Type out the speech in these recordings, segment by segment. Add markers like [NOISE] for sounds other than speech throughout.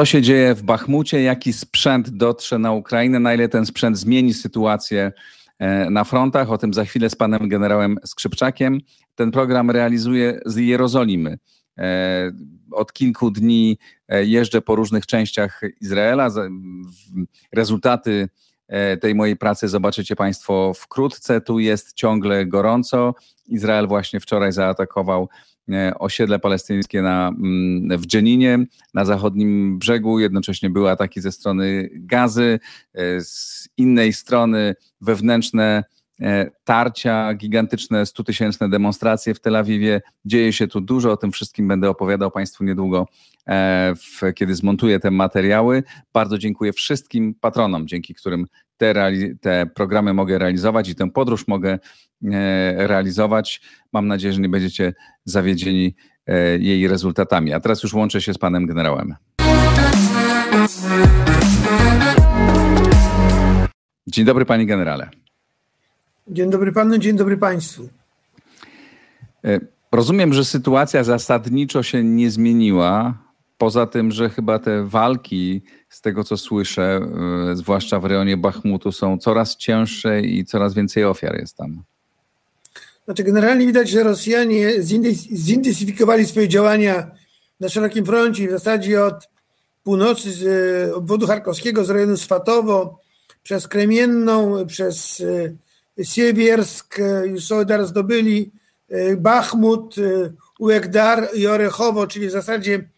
co się dzieje w Bachmucie, jaki sprzęt dotrze na Ukrainę, na ile ten sprzęt zmieni sytuację e, na frontach. O tym za chwilę z panem generałem Skrzypczakiem. Ten program realizuje z Jerozolimy. E, od kilku dni e, jeżdżę po różnych częściach Izraela. Rezultaty tej mojej pracy zobaczycie Państwo wkrótce. Tu jest ciągle gorąco. Izrael właśnie wczoraj zaatakował E, osiedle palestyńskie na, mm, w Dżeninie, na zachodnim brzegu. Jednocześnie były ataki ze strony Gazy, e, z innej strony wewnętrzne e, tarcia, gigantyczne stutysięczne demonstracje w Tel Awiwie. Dzieje się tu dużo, o tym wszystkim będę opowiadał Państwu niedługo, w, kiedy zmontuję te materiały. Bardzo dziękuję wszystkim patronom, dzięki którym te, te programy mogę realizować i tę podróż mogę E, realizować. Mam nadzieję, że nie będziecie zawiedzieni e, jej rezultatami. A teraz już łączę się z panem generałem. Dzień dobry, panie generale. Dzień dobry panu, dzień dobry państwu. E, rozumiem, że sytuacja zasadniczo się nie zmieniła. Poza tym, że chyba te walki, z tego co słyszę, zwłaszcza w rejonie Bachmutu, są coraz cięższe i coraz więcej ofiar jest tam. Znaczy generalnie widać, że Rosjanie zintensyfikowali swoje działania na szerokim froncie w zasadzie od północy z e, obwodu charkowskiego, z rejonu Swatowo, przez Kremienną, przez e, Siewiersk, e, już Soledar zdobyli, Bachmut, Uegdar i Orechowo, czyli w zasadzie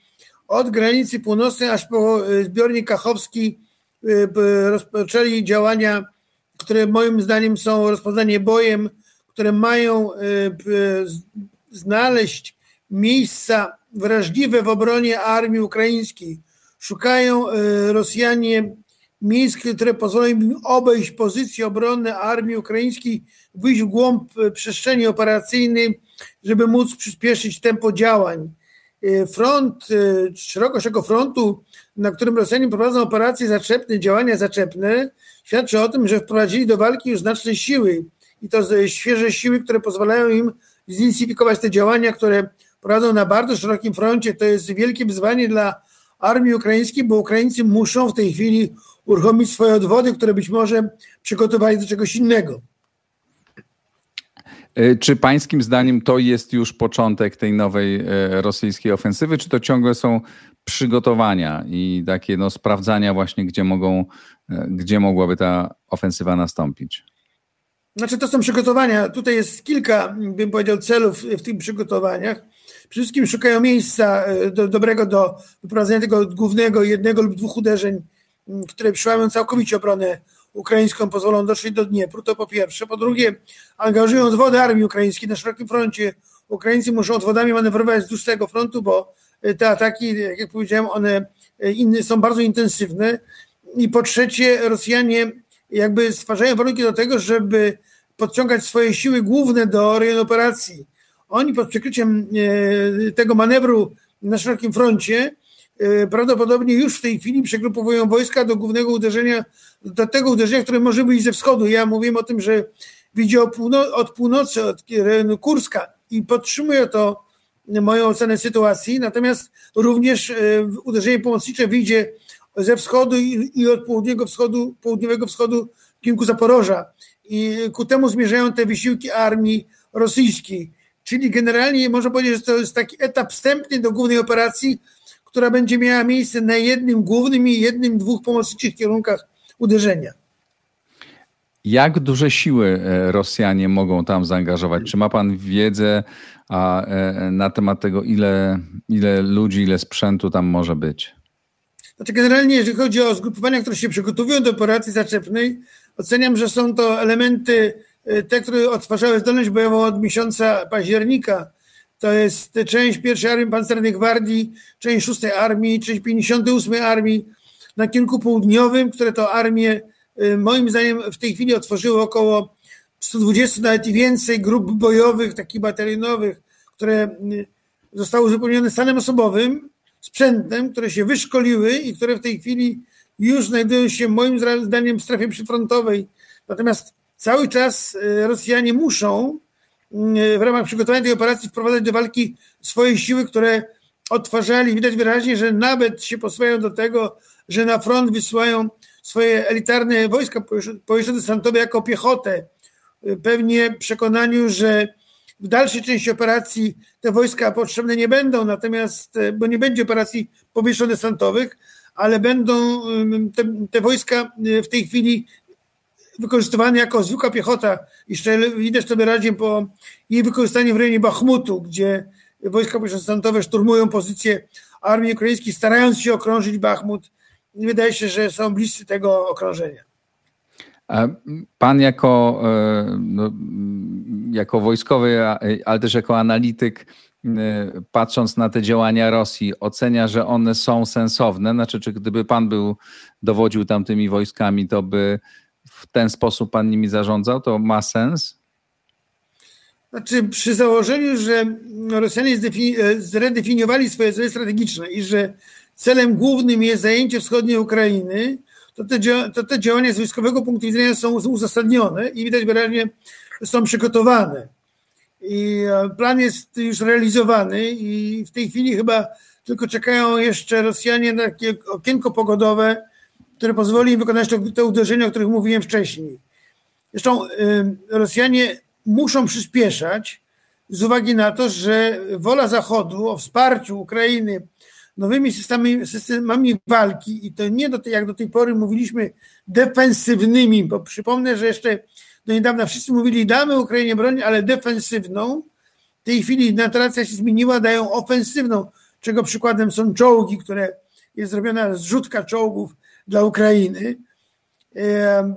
od granicy północnej aż po zbiornik Kachowski rozpoczęli działania, które moim zdaniem są rozpoznanie bojem które mają e, znaleźć miejsca wrażliwe w obronie armii ukraińskiej. Szukają e, Rosjanie miejsc, które pozwolą im obejść pozycję obronne armii ukraińskiej, wyjść w głąb e, przestrzeni operacyjnej, żeby móc przyspieszyć tempo działań. Front, szerokość tego frontu, na którym Rosjanie prowadzą operacje zaczepne, działania zaczepne, świadczy o tym, że wprowadzili do walki już znaczne siły i to świeże siły, które pozwalają im zintensyfikować te działania, które prowadzą na bardzo szerokim froncie. To jest wielkie wyzwanie dla armii ukraińskiej, bo Ukraińcy muszą w tej chwili uruchomić swoje odwody, które być może przygotowali do czegoś innego. E, czy pańskim zdaniem to jest już początek tej nowej e, rosyjskiej ofensywy, czy to ciągle są przygotowania i takie no, sprawdzania właśnie, gdzie mogą, e, gdzie mogłaby ta ofensywa nastąpić? Znaczy to są przygotowania. Tutaj jest kilka, bym powiedział, celów w tych przygotowaniach. Przede wszystkim szukają miejsca do, dobrego do wyprowadzenia tego głównego jednego lub dwóch uderzeń, które przełamią całkowicie obronę ukraińską, pozwolą dotrzeć do Dniepru, to po pierwsze. Po drugie, angażują odwody armii ukraińskiej na szerokim froncie. Ukraińcy muszą odwodami manewrować wzdłuż tego frontu, bo e, te ataki, jak powiedziałem, one e, inne, są bardzo intensywne. I po trzecie, Rosjanie jakby stwarzają warunki do tego, żeby podciągać swoje siły główne do rejonu operacji. Oni pod przykryciem e, tego manewru na szerokim froncie prawdopodobnie już w tej chwili przegrupowują wojska do głównego uderzenia, do tego uderzenia, które może być ze wschodu. Ja mówiłem o tym, że widzi od północy, od rejonu Kurska i podtrzymuję to moją ocenę sytuacji, natomiast również e, uderzenie pomocnicze wyjdzie ze wschodu i, od południowego wschodu, południowego wschodu w kierunku Zaporoża. I ku temu zmierzają te wysiłki armii rosyjskiej. Czyli generalnie można powiedzieć, że to jest taki etap wstępny do głównej operacji, która będzie miała miejsce na jednym głównym i jednym, dwóch pomocniczych kierunkach uderzenia. Jak duże siły e, Rosjanie mogą tam zaangażować? Czy ma Pan wiedzę a, e, na temat tego, ile, ile ludzi, ile sprzętu tam może być? Znaczy generalnie, jeżeli chodzi o zgrupowania, które się przygotowują do operacji zaczepnej, oceniam, że są to elementy y, te, które odtwarzały zdolność bojową od miesiąca października. To jest część pierwszej Armii Pancernej Gwardii, część szóstej Armii, część 58 Armii na kierunku południowym, które to armie y, moim zdaniem w tej chwili otworzyły około 120, nawet i więcej grup bojowych, takich batalionowych, które y, zostały uzupełnione stanem osobowym sprzętem, które się wyszkoliły i które w tej chwili już znajdują się moim zdaniem w strefie przyfrontowej. Natomiast cały czas e, Rosjanie muszą w ramach przygotowania tej operacji wprowadzać do walki swoje siły, które odtwarzali. Widać wyraźnie, że nawet się posuwają do tego, że na front wysyłają swoje elitarne wojska powierzchowne desantowe jako piechotę. E, pewnie przekonaniu, że w dalszej części operacji te wojska potrzebne nie będą, natomiast, bo nie będzie operacji powietrzno-desantowych, ale będą te, te wojska w tej chwili wykorzystywane jako zwykła piechota. Jeszcze widać to wyraźnie po jej wykorzystaniu w rejonie Bachmutu, gdzie wojska protestantowe szturmują pozycje armii ukraińskiej, starając się okrążyć Bachmut. Wydaje się, że są bliscy tego okrążenia. Pan jako, e, no, jako wojskowy, ale też jako analityk, e, patrząc na te działania Rosji, ocenia, że one są sensowne? Znaczy, czy gdyby pan był dowodził tamtymi wojskami, to by w ten sposób pan nimi zarządzał, to ma sens? Znaczy, przy założeniu, że Rosjanie zredefiniowali swoje cele strategiczne i że celem głównym jest zajęcie wschodniej Ukrainy, to te, to te działania z wojskowego punktu widzenia są uzasadnione i widać wyraźnie, są przygotowane. I e, plan jest już realizowany i w tej chwili chyba tylko czekają jeszcze Rosjanie na takie okienko pogodowe, które pozwoli im wykonać te uderzenia, o których mówiłem wcześniej. Zresztą Rosjanie muszą przyspieszać z uwagi na to, że wola Zachodu o wsparciu Ukrainy nowymi systemami, systemami walki i to nie do tej, jak do tej pory mówiliśmy defensywnymi, bo przypomnę, że jeszcze do niedawna wszyscy mówili damy Ukrainie broń, ale defensywną. W tej chwili narracja się zmieniła, dają ofensywną, czego przykładem są czołgi, które jest zrobiona zrzutka czołgów dla Ukrainy.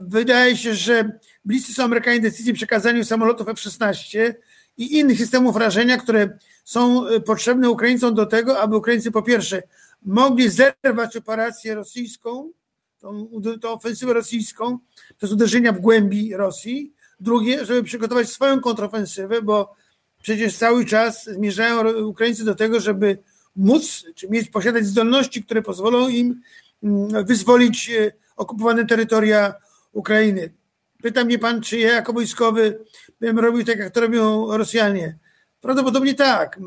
Wydaje się, że bliscy są Amerykanie decyzji przekazaniu samolotów F-16 i innych systemów rażenia, które są e, potrzebne Ukraińcom do tego, aby Ukraińcy po pierwsze mogli zerwać operację rosyjską, tą, tą ofensywę rosyjską przez uderzenia w głębi Rosji. Drugie, żeby przygotować swoją kontrofensywę, bo przecież cały czas zmierzają Ukraińcy do tego, żeby móc, czy mieć, posiadać zdolności, które pozwolą im wyzwolić e, okupowane terytoria Ukrainy. Pyta mnie pan, czy ja jako wojskowy bym robił tak, jak to robią Rosjanie. Prawdopodobnie tak.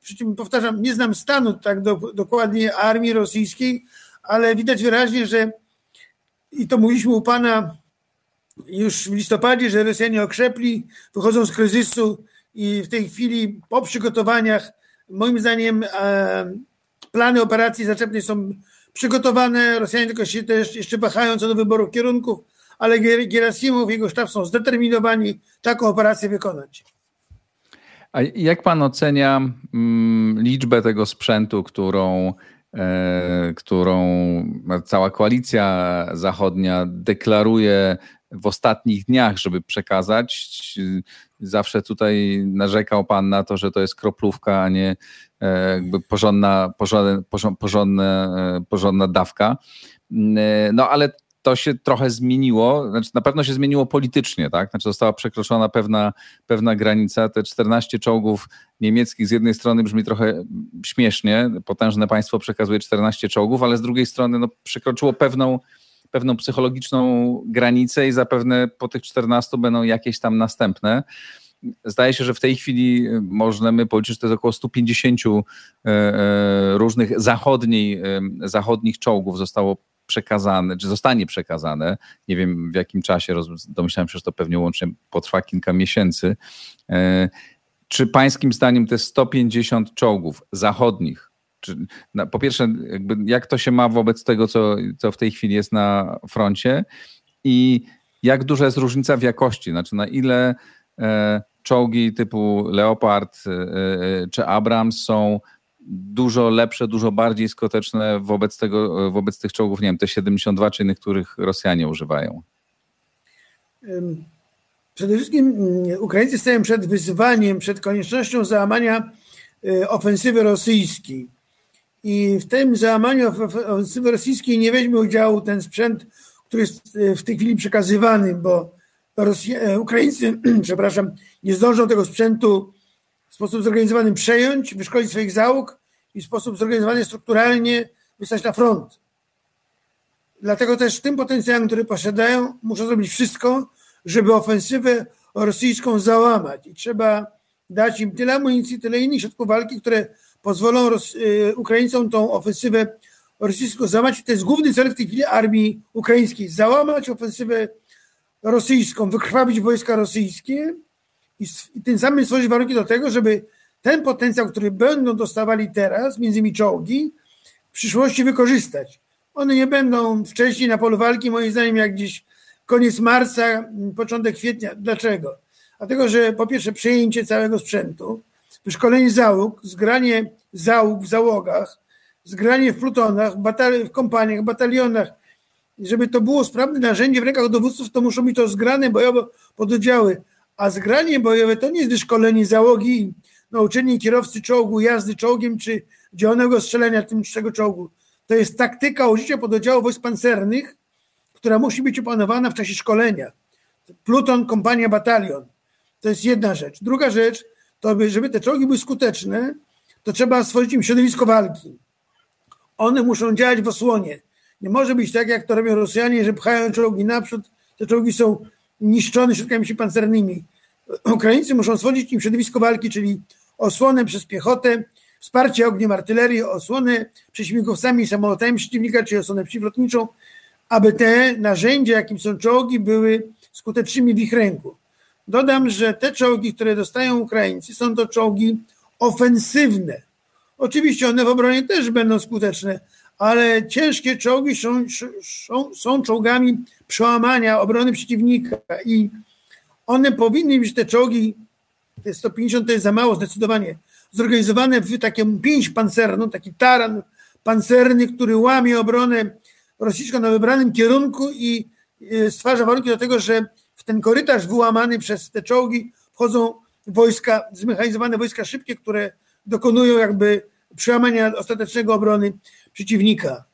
Przy czym powtarzam, nie znam stanu tak do, dokładnie armii rosyjskiej, ale widać wyraźnie, że i to mówiliśmy u pana już w listopadzie, że Rosjanie okrzepli, wychodzą z kryzysu i w tej chwili po przygotowaniach, moim zdaniem, e, plany operacji zaczepnej są przygotowane. Rosjanie tylko się też jeszcze wahają co do wyboru kierunków, ale Gerasimow i jego sztab są zdeterminowani taką operację wykonać. A jak pan ocenia mm, liczbę tego sprzętu, którą, e, którą cała koalicja zachodnia deklaruje w ostatnich dniach, żeby przekazać? Zawsze tutaj narzekał pan na to, że to jest kroplówka, a nie e, jakby porządna, porządna, porządna, e, porządna dawka. No ale to się trochę zmieniło, znaczy na pewno się zmieniło politycznie, tak? Znaczy została przekroczona pewna, pewna granica. Te 14 czołgów niemieckich z jednej strony brzmi trochę śmiesznie, potężne państwo przekazuje 14 czołgów, ale z drugiej strony no, przekroczyło pewną, pewną psychologiczną granicę i zapewne po tych 14 będą jakieś tam następne. Zdaje się, że w tej chwili możemy policzyć, że to jest około 150 e, e, różnych zachodniej, e, zachodnich czołgów zostało przekazane, czy zostanie przekazane, nie wiem w jakim czasie, domyślałem się, że to pewnie łącznie potrwa kilka miesięcy. Czy pańskim zdaniem te 150 czołgów zachodnich, czy, na, po pierwsze, jak to się ma wobec tego, co, co w tej chwili jest na froncie i jak duża jest różnica w jakości, znaczy na ile e, czołgi typu Leopard e, e czy Abrams są dużo lepsze, dużo bardziej skuteczne wobec, tego, wobec tych czołgów, nie wiem, T-72 czy innych, których Rosjanie używają? Przede wszystkim mm, Ukraińcy stają przed wyzwaniem, przed koniecznością załamania y, ofensywy rosyjskiej. I w tym załamaniu ofensywy rosyjskiej nie weźmie udziału ten sprzęt, który jest y, w tej chwili przekazywany, bo e, Ukraińcy, [CLEARS THROAT] przepraszam, nie zdążą tego sprzętu w sposób zorganizowany przejąć, wyszkolić swoich załóg i w sposób zorganizowany strukturalnie wystać na front. Dlatego też tym potencjałem, który posiadają, muszą zrobić wszystko, żeby ofensywę rosyjską załamać. I trzeba dać im tyle amunicji, tyle innych środków walki, które pozwolą Ros y, Ukraińcom tą ofensywę rosyjską załamać. To jest główny cel w tej chwili armii ukraińskiej. Załamać ofensywę rosyjską, wykrwawić wojska rosyjskie i, i tym samym stworzyć warunki do tego, żeby ten potencjał, który będą dostawali teraz, między innymi czołgi, w przyszłości wykorzystać. One nie będą wcześniej na polu walki, moim zdaniem, jak gdzieś koniec marca, początek kwietnia. Dlaczego? Dlatego, że po pierwsze przejęcie całego sprzętu, wyszkolenie załóg, zgranie załóg w załogach, zgranie w plutonach, w kompaniach, batalionach, żeby to było sprawne narzędzie w rękach dowódców, to muszą być to zgrane bojowo pododdziały. A zgranie bojowe to nie jest wyszkolenie załogi, nauczenie kierowcy czołgu, jazdy czołgiem czy działanego strzelania tym czego czołgu. To jest taktyka użycia pododdziałów wojsk pancernych, która musi być opanowana w czasie szkolenia. Pluton, kompania, batalion. To jest jedna rzecz. Druga rzecz, to by, żeby te czołgi były skuteczne, to trzeba stworzyć im środowisko walki. One muszą działać w osłonie. Nie może być tak, jak to robią Rosjanie, że pchają czołgi naprzód, te czołgi są niszczone środkami pancernymi. Ukraińcy muszą stworzyć im środowisko walki, czyli osłonę przez piechotę, wsparcie ogniem artylerii, osłonę prześmigłowcami i samolotami przeciwnika, czy osłonę przeciwlotniczą, aby te narzędzia, jakim są czołgi, były skutecznymi w ich ręku. Dodam, że te czołgi, które dostają Ukraińcy, są to czołgi ofensywne. Oczywiście one w obronie też będą skuteczne, ale ciężkie czołgi są, są, są czołgami przełamania obrony przeciwnika i one powinny być te czołgi, te 150 to jest za mało zdecydowanie, zorganizowane w taką pięć pancerną, taki taran pancerny, który łamie obronę rosyjską na wybranym kierunku i e, stwarza warunki do tego, że ten korytarz wyłamany przez te czołgi wchodzą wojska, zmechanizowane wojska szybkie, które dokonują jakby przełamania ostatecznego obrony przeciwnika.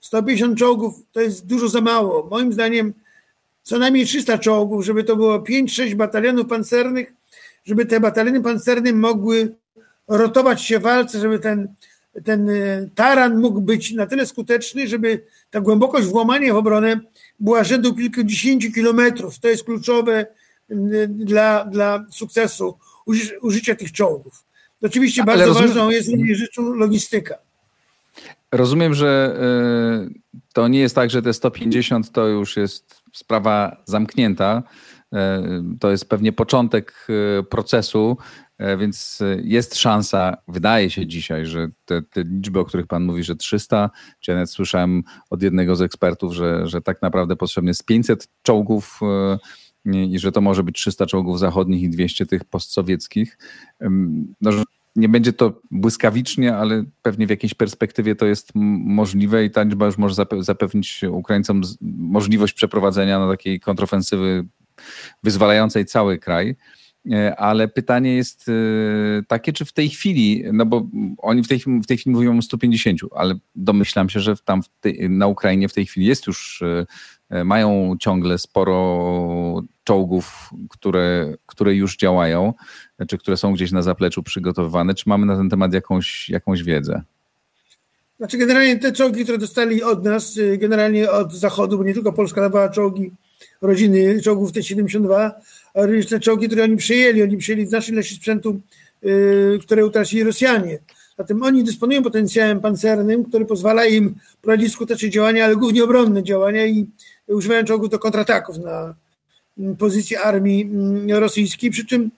150 czołgów to jest dużo za mało. Moim zdaniem co najmniej 300 czołgów, żeby to było 5-6 batalionów pancernych, żeby te bataliony pancerne mogły rotować się w walce, żeby ten, ten e, taran mógł być na tyle skuteczny, żeby ta głębokość włamania w obronę była rzędu kilkudziesięciu kilometrów. To jest kluczowe dla, dla sukcesu użycia tych czołgów. Oczywiście bardzo rozumiem... ważną jest również rzeczą logistyka. Rozumiem, że e, to nie jest tak, że te 150 to już jest sprawa zamknięta. E, to jest pewnie początek procesu, więc jest szansa, wydaje się dzisiaj, że te, te, liczby, o których Pan mówi, że 300, czy ja nawet słyszałem od jednego z ekspertów, że, że tak naprawdę potrzebne jest 500 czołgów i że to może być 300 czołgów zachodnich i 200 tych postsowieckich. No, nie będzie to błyskawicznie, ale pewnie w jakiejś perspektywie to jest możliwe i ta liczba już może zapewnić Ukraińcom możliwość przeprowadzenia na takiej kontrofensywy wyzwalającej cały kraj. E, ale pytanie jest e, takie, czy w tej chwili, no bo oni w tej, w tej chwili mówią o 150, ale domyślam się, że tam na Ukrainie w tej chwili jest już, e, mają ciągle sporo czołgów, które, które już działają, czy które są gdzieś na zapleczu przygotowywane. Czy mamy na ten temat jakąś, jakąś wiedzę? Znaczy generalnie te czołgi, które dostali od nas, generalnie od Zachodu, bo nie tylko Polska dawała czołgi, rodziny czołgów T-72, a również te czołgi, które oni przyjęli. Oni przyjęli znacznej ilości sprzętu, yy, które utracili Rosjanie. Zatem oni dysponują potencjałem pancernym, który pozwala im prowadzić skuteczne działania, ale głównie obronne działania i używają czołgów do kontrataków na mm, pozycję armii mm, rosyjskiej. Przy czym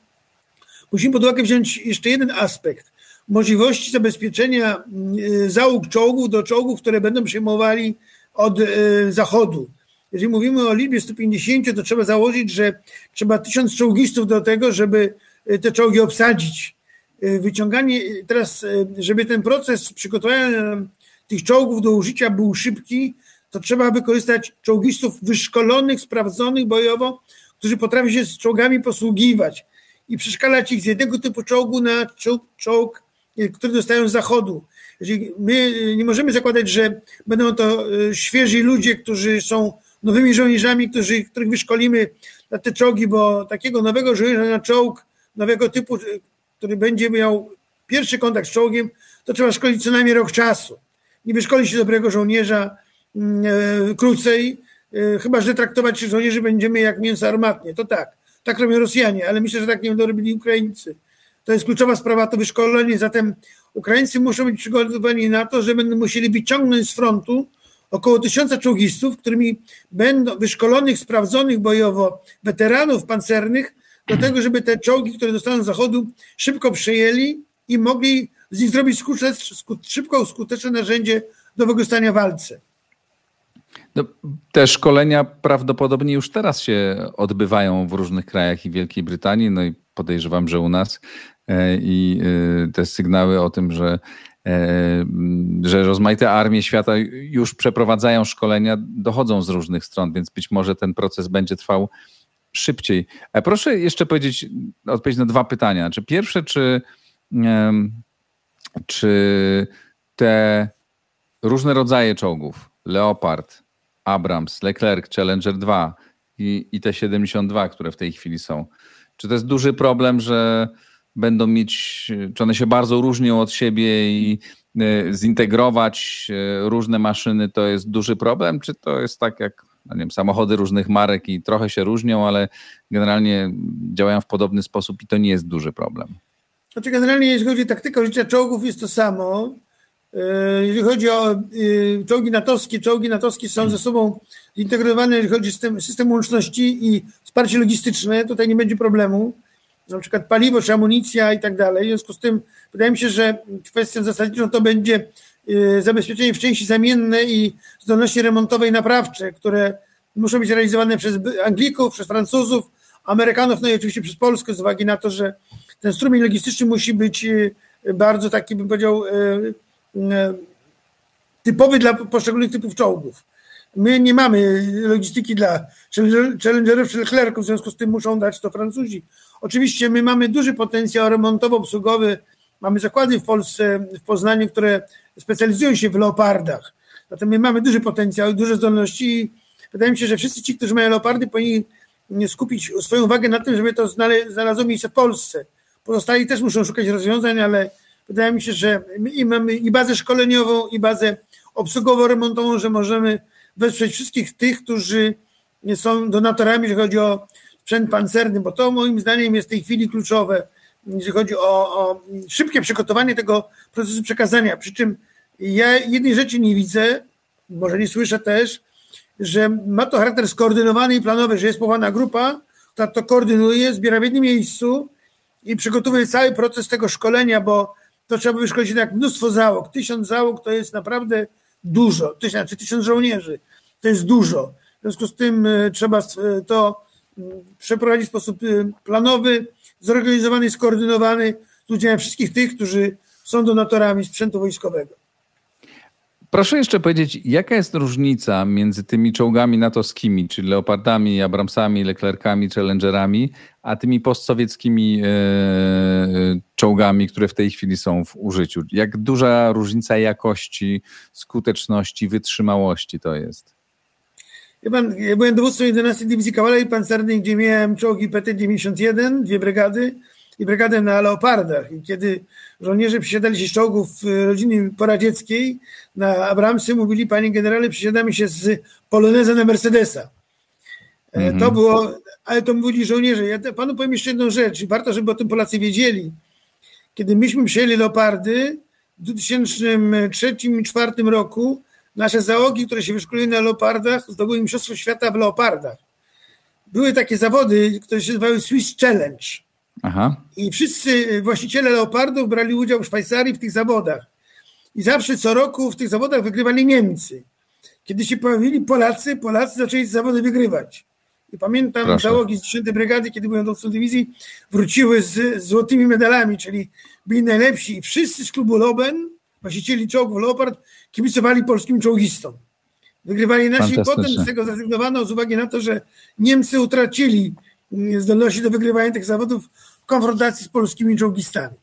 musimy pod uwagę wziąć jeszcze jeden aspekt. Możliwości zabezpieczenia mm, załóg czołgów do czołgów, które będą przyjmowali od yy, zachodu. Jeżeli mówimy o liczbie 150, to trzeba założyć, że trzeba tysiąc czołgistów do tego, żeby e, te czołgi obsadzić. E, wyciąganie teraz, e, żeby ten proces przygotowania tych czołgów do użycia był szybki, to trzeba wykorzystać czołgistów wyszkolonych, sprawdzonych bojowo, którzy potrafią się z czołgami posługiwać i przeszkalać ich z jednego typu czołgu na czołg, czołg który dostają z zachodu. My nie możemy zakładać, że będą to świeżi ludzie, którzy są nowymi żołnierzami, którzy, których wyszkolimy na te czołgi, bo takiego nowego żołnierza na czołg, nowego typu, który będzie miał pierwszy kontakt z czołgiem, to trzeba szkolić co najmniej rok czasu. Nie wyszkoli się dobrego żołnierza mm, e, krócej, e, chyba że traktować żołnierzy będziemy jak mięso armatnie. To tak. Tak robią Rosjanie, ale myślę, że tak nie będą robili Ukraińcy. To jest kluczowa sprawa, to wyszkolenie. Zatem Ukraińcy muszą być przygotowani na to, że będą musieli wyciągnąć z frontu około tysiąca czołgistów, którymi będą wyszkolonych, sprawdzonych bojowo weteranów pancernych, do tego, żeby te czołgi, które dostaną z zachodu, szybko przejęli i mogli z nich zrobić szybko skuteczne narzędzie do wykorzystania w walce. No, te szkolenia prawdopodobnie już teraz się odbywają w różnych krajach i Wielkiej Brytanii, no i podejrzewam, że u nas. E, I e, te sygnały o tym, że, że rozmaite armie świata już przeprowadzają szkolenia, dochodzą z różnych stron, więc być może ten proces będzie trwał szybciej. Proszę jeszcze powiedzieć, odpowiedzieć na dwa pytania. Czy pierwsze, czy, czy te różne rodzaje czołgów, Leopard, Abrams, Leclerc, Challenger 2 i, i te 72, które w tej chwili są, czy to jest duży problem, że będą mieć, czy one się bardzo różnią od siebie i e, zintegrować e, różne maszyny to jest duży problem, czy to jest tak jak no nie wiem, samochody różnych marek i trochę się różnią, ale generalnie działają w podobny sposób i to nie jest duży problem. Znaczy generalnie jeśli chodzi o taktykę życia czołgów jest to samo. E, jeżeli chodzi o czołgi natowskie, czołgi natowskie są ze sobą zintegrowane, jeżeli chodzi o system, system łączności i wsparcie logistyczne, tutaj nie będzie problemu na przykład paliwo czy amunicja i tak dalej. W związku z tym wydaje mi się, że kwestią zasadniczą to będzie y, zabezpieczenie w części zamienne i zdolności remontowe i naprawcze, które muszą być realizowane przez Anglików, przez Francuzów, Amerykanów, no i oczywiście przez Polskę, z uwagi na to, że ten strumień logistyczny musi być y, bardzo taki, bym powiedział, y, typowy dla poszczególnych typów czołgów. My nie mamy logistyki dla Challengerów czy Leclerców, w związku z tym muszą dać to Francuzi. Oczywiście my mamy duży potencjał remontowo-obsługowy. Mamy zakłady w Polsce, w Poznaniu, które specjalizują się w leopardach. Zatem my mamy duży potencjał i duże zdolności i wydaje mi się, że wszyscy ci, którzy mają leopardy, powinni skupić swoją uwagę na tym, żeby to znalazło miejsce w Polsce. Pozostali też muszą szukać rozwiązań, ale wydaje mi się, że my i mamy i bazę szkoleniową, i bazę obsługowo-remontową, że możemy wesprzeć wszystkich tych, którzy są donatorami, jeżeli chodzi o sprzęt pancerny, bo to moim zdaniem jest w tej chwili kluczowe, jeżeli chodzi o, o szybkie przygotowanie tego procesu przekazania. Przy czym ja jednej rzeczy nie widzę, może nie słyszę też, że ma to charakter skoordynowany i planowy, że jest powołana grupa, która to koordynuje, zbiera w jednym miejscu i przygotowuje cały proces tego szkolenia, bo to trzeba by wyszkolić jak mnóstwo załóg. Tysiąc załóg to jest naprawdę dużo, tysiąc, znaczy tysiąc żołnierzy to jest dużo. W związku z tym e, trzeba e, to przeprowadzić w sposób y, planowy, zorganizowany, skoordynowany z udziałem wszystkich tych, którzy są donatorami sprzętu wojskowego. Proszę jeszcze powiedzieć, jaka jest różnica między tymi czołgami natowskimi, czyli Leopardami, Abramsami, Leclercami, Challengerami, a tymi postsowieckimi e, czołgami, które w tej chwili są w użyciu? Jak duża różnica jakości, skuteczności, wytrzymałości to jest? Ja, pan, ja byłem dowódcą 11 Dywizji Kawalerii Pancernej, gdzie miałem czołgi PT-91, dwie brygady i brygadę na Leopardach. I kiedy żołnierze przysiadali się z czołgów rodziny poradzieckiej na Abramsy, mówili, panie generale, przysiadamy się z Poloneza na Mercedesa. Mm -hmm. To było, ale to mówili żołnierze. Ja panu powiem jeszcze jedną rzecz, warto, żeby o tym Polacy wiedzieli. Kiedy myśmy przyjęli Leopardy w 2003 i 2004 roku, nasze załogi, które się wyszkoliły na leopardach, zdobyły Mistrzostwo Świata w leopardach. Były takie zawody, które się nazywały Swiss Challenge. Aha. I wszyscy właściciele leopardów brali udział w Szwajcarii w tych zawodach. I zawsze co roku w tych zawodach wygrywali Niemcy. Kiedy się pojawili Polacy, Polacy zaczęli zawody wygrywać. I pamiętam Proszę. załogi z 10 brygady, kiedy byłem dowódcą dywizji, wróciły z, złotymi medalami, czyli byli najlepsi. I wszyscy z klubu Loben, właścicieli czołgów Leopard, kibicowali polskim czołgistom. Wygrywali nasi, potem z tego zrezygnowano z uwagi na to, że Niemcy utracili zdolności do wygrywania tych zawodów w konfrontacji z polskimi czołgistami.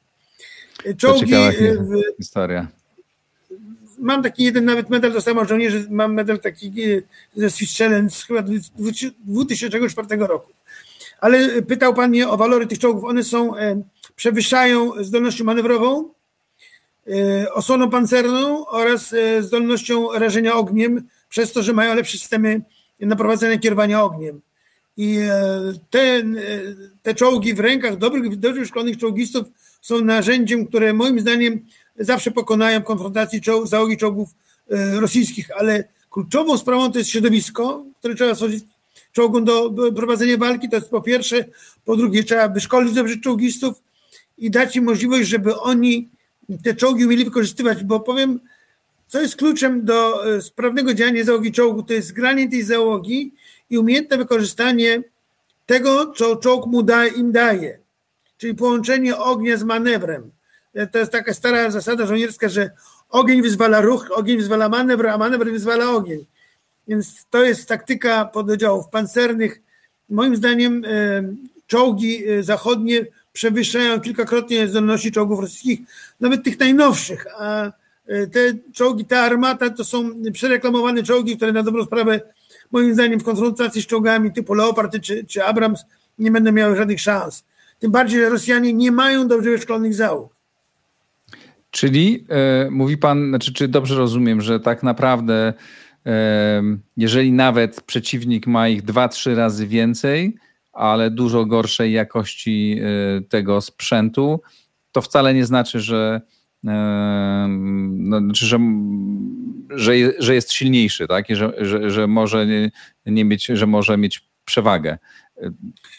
Czołgi. E, historia. Mam taki jeden nawet medal, dostałem żołnierzy, mam medal taki e, ze Swiss Challenge chyba 2004 roku. Ale pytał Pan mnie o walory tych czołgów. One są, e, przewyższają zdolnością manewrową, osłoną pancerną oraz zdolnością rażenia ogniem, przez to, że mają lepsze systemy naprowadzenia kierowania ogniem. I te, te czołgi w rękach dobrych, dobrze szkolonych czołgistów są narzędziem, które moim zdaniem zawsze pokonają konfrontacji czoł, załogi czołgów rosyjskich, ale kluczową sprawą to jest środowisko, które trzeba stworzyć. Czołgom do prowadzenia walki, to jest po pierwsze. Po drugie, trzeba wyszkolić dobrze czołgistów i dać im możliwość, żeby oni te czołgi umieli wykorzystywać, bo powiem, co jest kluczem do e, sprawnego działania załogi czołgu, to jest zgranie tej załogi i umiejętne wykorzystanie tego, co czołg mu da, im daje, czyli połączenie ognia z manewrem. E, to jest taka stara zasada żołnierska, że ogień wyzwala ruch, ogień wyzwala manewr, a manewr wyzwala ogień. Więc to jest taktyka pododdziałów pancernych. Moim zdaniem e, czołgi e, zachodnie przewyższają kilkakrotnie zdolności czołgów rosyjskich, nawet tych najnowszych. A te czołgi, ta armata to są przereklamowane czołgi, które na dobrą sprawę, moim zdaniem, w konfrontacji z czołgami typu Leopardy czy, czy Abrams nie będą miały żadnych szans. Tym bardziej, że Rosjanie nie mają dobrze wyszkolonych załóg. Czyli e, mówi pan, znaczy, czy dobrze rozumiem, że tak naprawdę jeżeli nawet przeciwnik ma ich dwa, trzy razy więcej, ale dużo gorszej jakości e, tego sprzętu, to wcale nie znaczy, że, no, znaczy, że, że, że jest silniejszy, tak? I że, że, że może nie, nie mieć, że może mieć przewagę.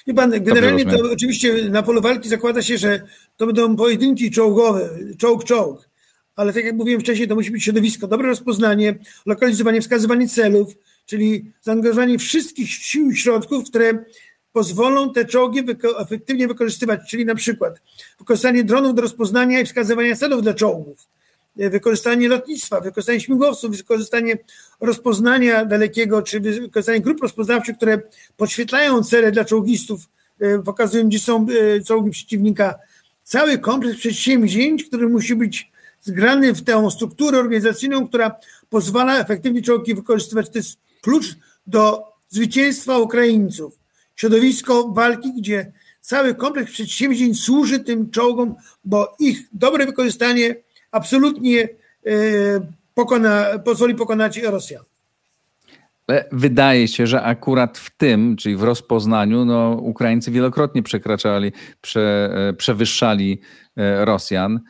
Wie pan, generalnie to oczywiście na polu walki zakłada się, że to będą pojedynki czołgowe, czołg-czołg ale tak jak mówiłem wcześniej, to musi być środowisko, dobre rozpoznanie, lokalizowanie, wskazywanie celów, czyli zaangażowanie wszystkich sił i środków, które pozwolą te czołgi wyko efektywnie wykorzystywać, czyli na przykład wykorzystanie dronów do rozpoznania i wskazywania celów dla czołgów, e, wykorzystanie lotnictwa, wykorzystanie śmigłowców, wykorzystanie rozpoznania dalekiego, czy wykorzystanie grup rozpoznawczych, które podświetlają cele dla czołgistów, e, pokazują, gdzie są e, czołgi przeciwnika. Cały kompleks przedsięwzięć, który musi być zgrany w tę strukturę organizacyjną, która pozwala efektywnie czołgi wykorzystywać. To jest klucz do zwycięstwa Ukraińców. Środowisko walki, gdzie cały kompleks przedsięwzięć służy tym czołgom, bo ich dobre wykorzystanie absolutnie e, pokona, pozwoli pokonać Rosjan. Wydaje się, że akurat w tym, czyli w rozpoznaniu, no, Ukraińcy wielokrotnie przekraczali, prze, e, przewyższali e, Rosjan.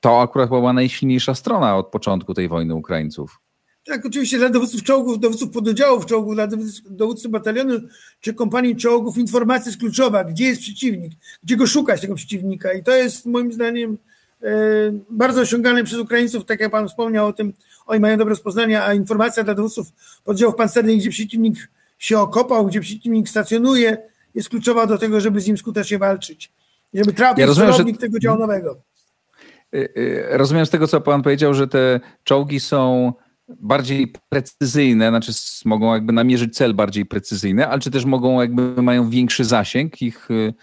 To akurat była najsilniejsza strona od początku tej wojny Ukraińców. Tak, oczywiście dla dowódców czołgów, dowódców pododdziałów czołgów, dla dowódców batalionu czy kompanii czołgów informacja jest kluczowa, gdzie jest przeciwnik, gdzie go szukać tego przeciwnika? I to jest moim zdaniem e, bardzo osiągane przez Ukraińców, tak jak Pan wspomniał o tym, oni mają dobre rozpoznania, a informacja dla dowódców poddziałów pancernych, gdzie przeciwnik się okopał, gdzie przeciwnik stacjonuje, jest kluczowa do tego, żeby z nim skutecznie walczyć. Żeby trafić ja rozumiem, że... tego działu nowego. Y, y, rozumiem z tego, co pan powiedział, że te czołgi są bardziej precyzyjne, znaczy mogą jakby namierzyć cel bardziej precyzyjny, ale czy też mogą jakby mają większy zasięg, ich y,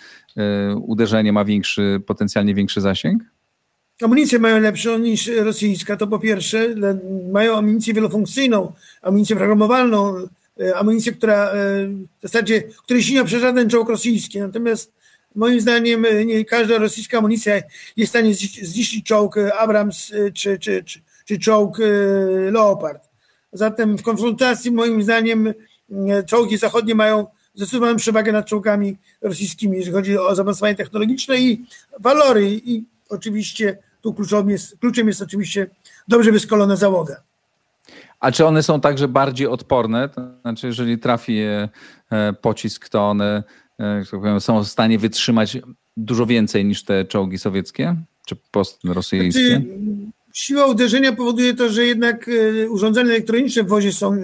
uderzenie ma większy, potencjalnie większy zasięg? Amunicję mają lepszą niż rosyjska, to po pierwsze. Mają amunicję wielofunkcyjną, amunicję programowalną, amunicję, która w zasadzie, której się nie przez żaden czołg rosyjski. Natomiast Moim zdaniem nie każda rosyjska amunicja jest w stanie zniszczyć czołg Abrams czy, czy, czy, czy czołg Leopard. Zatem w konfrontacji moim zdaniem czołgi zachodnie mają zdecydowaną przewagę nad czołgami rosyjskimi, jeżeli chodzi o zaawansowanie technologiczne i walory. I oczywiście tu kluczem jest, kluczem jest oczywiście dobrze wyszkolona załoga. A czy one są także bardziej odporne? To znaczy, jeżeli trafi pocisk, to one E, tak powiem, są w stanie wytrzymać dużo więcej niż te czołgi sowieckie czy postrosyjskie? Znaczy, siła uderzenia powoduje to, że jednak e, urządzenia elektroniczne w wozie są e,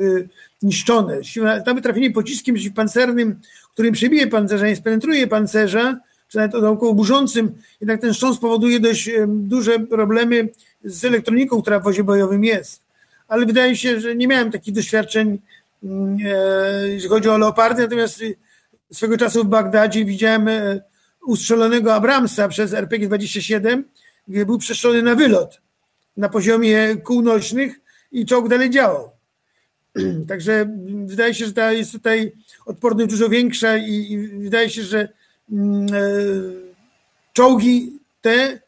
niszczone. Siła, tam trafienie pociskiem pancernym, którym przebije pancerza, nie spenetruje pancerza, czy nawet około burzącym, jednak ten szcząs powoduje dość duże problemy z elektroniką, która w wozie bojowym jest. Ale wydaje się, że nie miałem takich doświadczeń, mm, jeśli chodzi o Leopardy, natomiast swego czasu w Bagdadzie widziałem e, ustrzelonego Abramsa przez RPG-27, gdzie był przeszczony na wylot na poziomie kół nośnych i czołg dalej działał. [CLEARS THROAT] Także wydaje się, że ta jest tutaj odporność dużo większa i, i wydaje się, że mm, e, czołgi te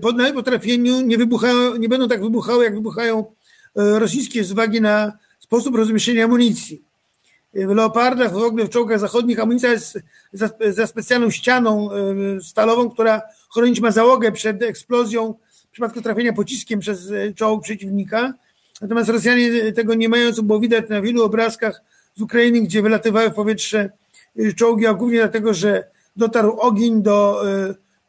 po potrafieniu nie, wybuchają, nie będą tak wybuchały, jak wybuchają rosyjskie z uwagi na sposób rozmieszczenia amunicji. W Leopardach, w ogóle w czołgach zachodnich amunicja jest za, za specjalną ścianą stalową, która chronić ma załogę przed eksplozją w przypadku trafienia pociskiem przez czołg przeciwnika. Natomiast Rosjanie tego nie mają, było widać na wielu obrazkach z Ukrainy, gdzie wylatywały w powietrze czołgi, a głównie dlatego, że dotarł ogień do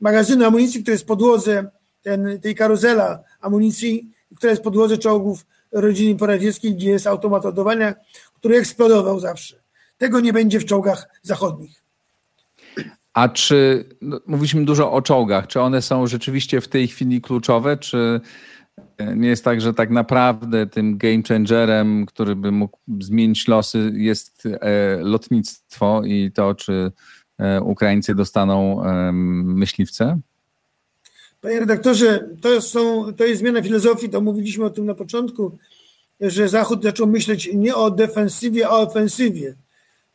magazynu amunicji, który jest podłodze ten, tej karuzela amunicji, która jest podłodze czołgów rodziny poradzieckiej, gdzie jest automat ładowania, który eksplodował zawsze. Tego nie będzie w czołgach zachodnich. A czy, no, mówiliśmy dużo o czołgach, czy one są rzeczywiście w tej chwili kluczowe, czy nie jest tak, że tak naprawdę tym game changerem, który by mógł zmienić losy, jest e, lotnictwo i to, czy e, Ukraińcy dostaną myśliwce? Panie redaktorze, to, są, to jest zmiana filozofii, to mówiliśmy o tym na początku, że Zachód zaczął myśleć nie o defensywie, a o ofensywie.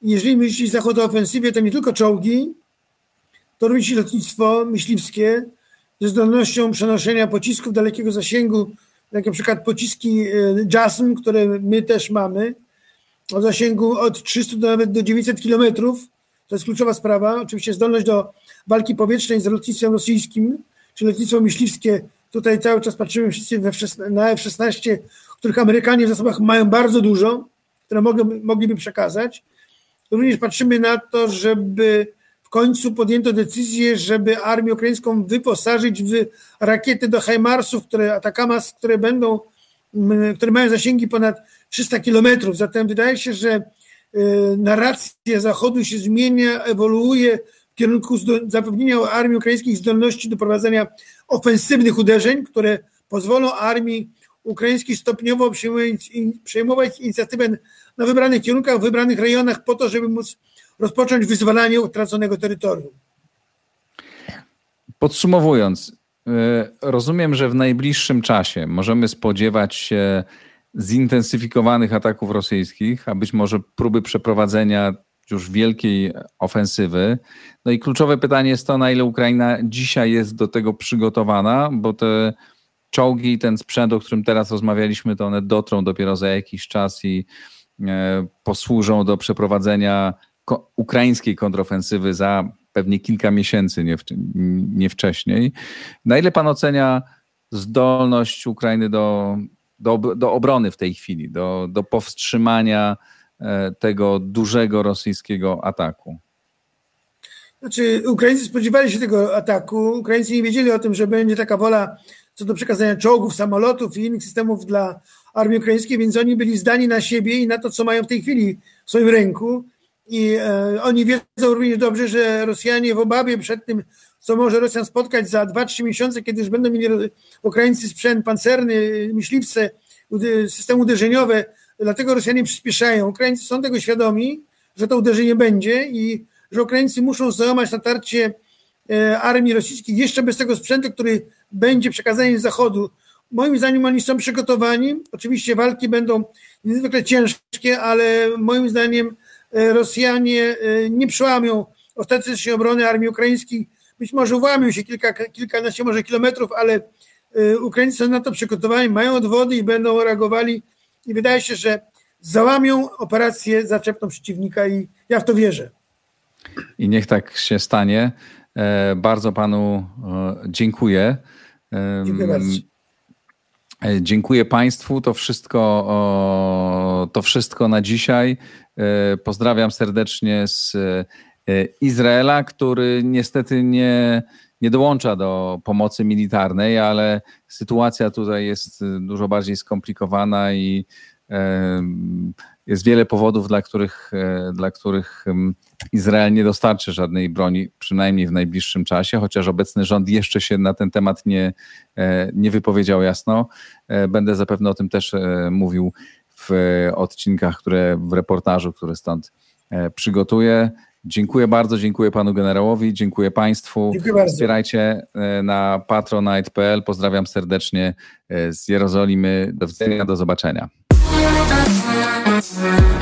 Jeżeli myśli Zachód o ofensywie, to nie tylko czołgi, to również lotnictwo myśliwskie, ze zdolnością przenoszenia pocisków dalekiego zasięgu, jak na przykład pociski e, JASM, które my też mamy, o zasięgu od 300 do nawet do 900 kilometrów. To jest kluczowa sprawa. Oczywiście zdolność do walki powietrznej z lotnictwem rosyjskim, czy lotnictwo myśliwskie. Tutaj cały czas patrzymy wszyscy na F-16, których Amerykanie w zasobach mają bardzo dużo, które mogliby przekazać. Również patrzymy na to, żeby w końcu podjęto decyzję, żeby armię ukraińską wyposażyć w rakiety do Heimarsów, które Atakamas, które będą, które mają zasięgi ponad 300 kilometrów. Zatem wydaje się, że e, narracja Zachodu się zmienia, ewoluuje w kierunku zapewnienia armii ukraińskiej zdolności do prowadzenia ofensywnych uderzeń, które pozwolą armii ukraińskiej stopniowo przejmować, przejmować inicjatywę na wybranych kierunkach, w wybranych rejonach po to, żeby móc rozpocząć wyzwalanie utraconego terytorium. Podsumowując, y, rozumiem, że w najbliższym czasie możemy spodziewać się zintensyfikowanych ataków rosyjskich, a być może próby przeprowadzenia już wielkiej ofensywy. No i kluczowe pytanie jest to, na ile Ukraina dzisiaj jest do tego przygotowana, bo te czołgi i ten sprzęt, o którym teraz rozmawialiśmy, to one dotrą dopiero za jakiś czas i e, posłużą do przeprowadzenia ukraińskiej kontrofensywy za pewnie kilka miesięcy, nie, nie wcześniej. Na ile pan ocenia zdolność Ukrainy do, do, do obrony w tej chwili, do, do powstrzymania e, tego dużego rosyjskiego ataku? Znaczy, Ukraińcy spodziewali się tego ataku. Ukraińcy nie wiedzieli o tym, że będzie taka wola co do przekazania czołgów, samolotów i innych systemów dla armii ukraińskiej, więc oni byli zdani na siebie i na to, co mają w tej chwili w swoim ręku. I e, oni wiedzą również dobrze, że Rosjanie w obawie przed tym, co może Rosjan spotkać za 2-3 miesiące, kiedy już będą mieli Ukraińcy sprzęt pancerny, myśliwce, systemy uderzeniowe, dlatego Rosjanie przyspieszają. Ukraińcy są tego świadomi, że to uderzenie będzie i że Ukraińcy muszą załamać natarcie e, armii rosyjskiej jeszcze bez tego sprzętu, który będzie przekazany z zachodu. Moim zdaniem oni są przygotowani. Oczywiście walki będą niezwykle ciężkie, ale moim zdaniem Rosjanie e, nie przełamią ostatecznie obrony armii ukraińskiej. Być może włamią się kilka, kilkanaście może kilometrów, ale e, Ukraińcy są na to przygotowani, mają odwody i będą reagowali i wydaje się, że załamią operację zaczepną przeciwnika i ja w to wierzę. I niech tak się stanie. Bardzo panu dziękuję. Dziękuję bardzo. Dziękuję Państwu. To wszystko, to wszystko na dzisiaj. E, pozdrawiam serdecznie z e, Izraela, który niestety nie, nie dołącza do pomocy militarnej, ale sytuacja tutaj jest dużo bardziej skomplikowana i e, jest wiele powodów, dla których, dla których Izrael nie dostarczy żadnej broni, przynajmniej w najbliższym czasie, chociaż obecny rząd jeszcze się na ten temat nie, nie wypowiedział jasno. Będę zapewne o tym też mówił w odcinkach, które w reportażu, który stąd e, przygotuję. Dziękuję bardzo, dziękuję panu generałowi, dziękuję państwu. Dziękuję bardzo. Wspierajcie e, na patronite.pl. Pozdrawiam serdecznie e, z Jerozolimy. Do widzenia, do zobaczenia. Thank